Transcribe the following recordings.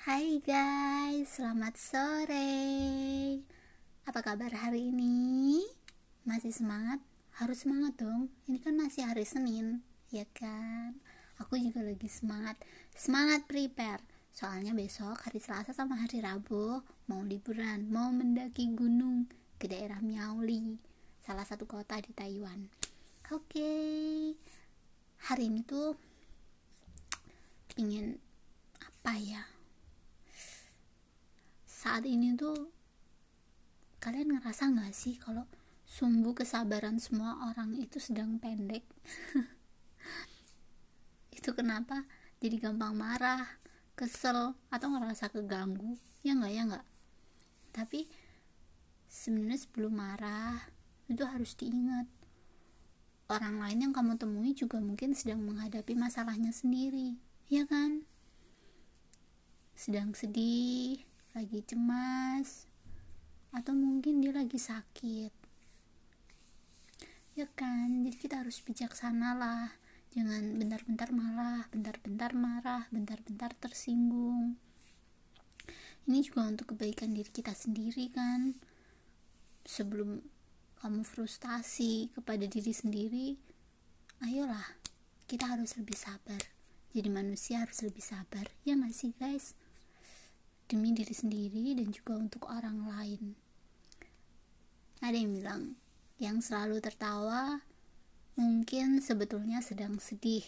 Hai guys, selamat sore. Apa kabar hari ini? Masih semangat? Harus semangat dong. Ini kan masih hari Senin, ya kan? Aku juga lagi semangat. Semangat prepare. Soalnya besok hari Selasa sama hari Rabu mau liburan, mau mendaki gunung ke daerah Miaoli, salah satu kota di Taiwan. Oke. Okay. Hari ini tuh ingin apa ya saat ini tuh kalian ngerasa nggak sih kalau sumbu kesabaran semua orang itu sedang pendek? Itu kenapa jadi gampang marah kesel atau ngerasa keganggu? Ya nggak ya nggak. Tapi sebenarnya sebelum marah itu harus diingat. Orang lain yang kamu temui juga mungkin sedang menghadapi masalahnya sendiri ya kan? Sedang sedih lagi cemas atau mungkin dia lagi sakit. Ya kan jadi kita harus bijaksana lah. Jangan bentar-bentar marah bentar-bentar marah bentar-bentar tersinggung. Ini juga untuk kebaikan diri kita sendiri kan. Sebelum kamu frustasi kepada diri sendiri ayolah kita harus lebih sabar. Jadi manusia harus lebih sabar. Ya gak sih guys demi diri sendiri dan juga untuk orang lain. Ada yang bilang, yang selalu tertawa mungkin sebetulnya sedang sedih.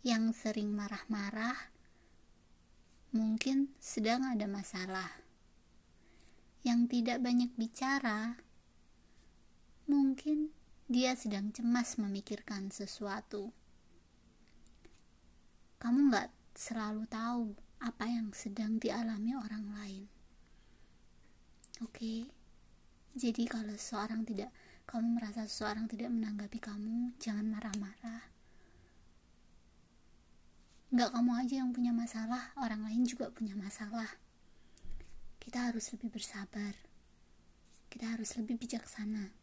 Yang sering marah-marah mungkin sedang ada masalah. Yang tidak banyak bicara mungkin dia sedang cemas memikirkan sesuatu. Kamu nggak selalu tahu apa yang sedang dialami orang lain. Oke, okay? jadi kalau seorang tidak, kamu merasa seseorang tidak menanggapi kamu, jangan marah-marah. Nggak kamu aja yang punya masalah, orang lain juga punya masalah. Kita harus lebih bersabar. Kita harus lebih bijaksana.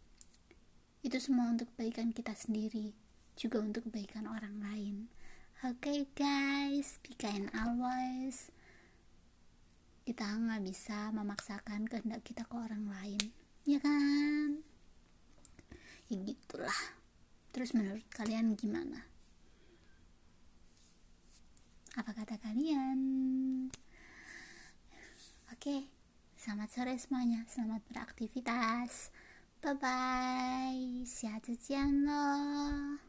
Itu semua untuk kebaikan kita sendiri, juga untuk kebaikan orang lain Oke okay guys, be kind always. Kita nggak bisa memaksakan kehendak kita ke orang lain, ya kan? Ya gitulah. Terus menurut kalian gimana? Apa kata kalian? Oke, okay, selamat sore semuanya. Selamat beraktivitas. Bye bye. 下次见喽。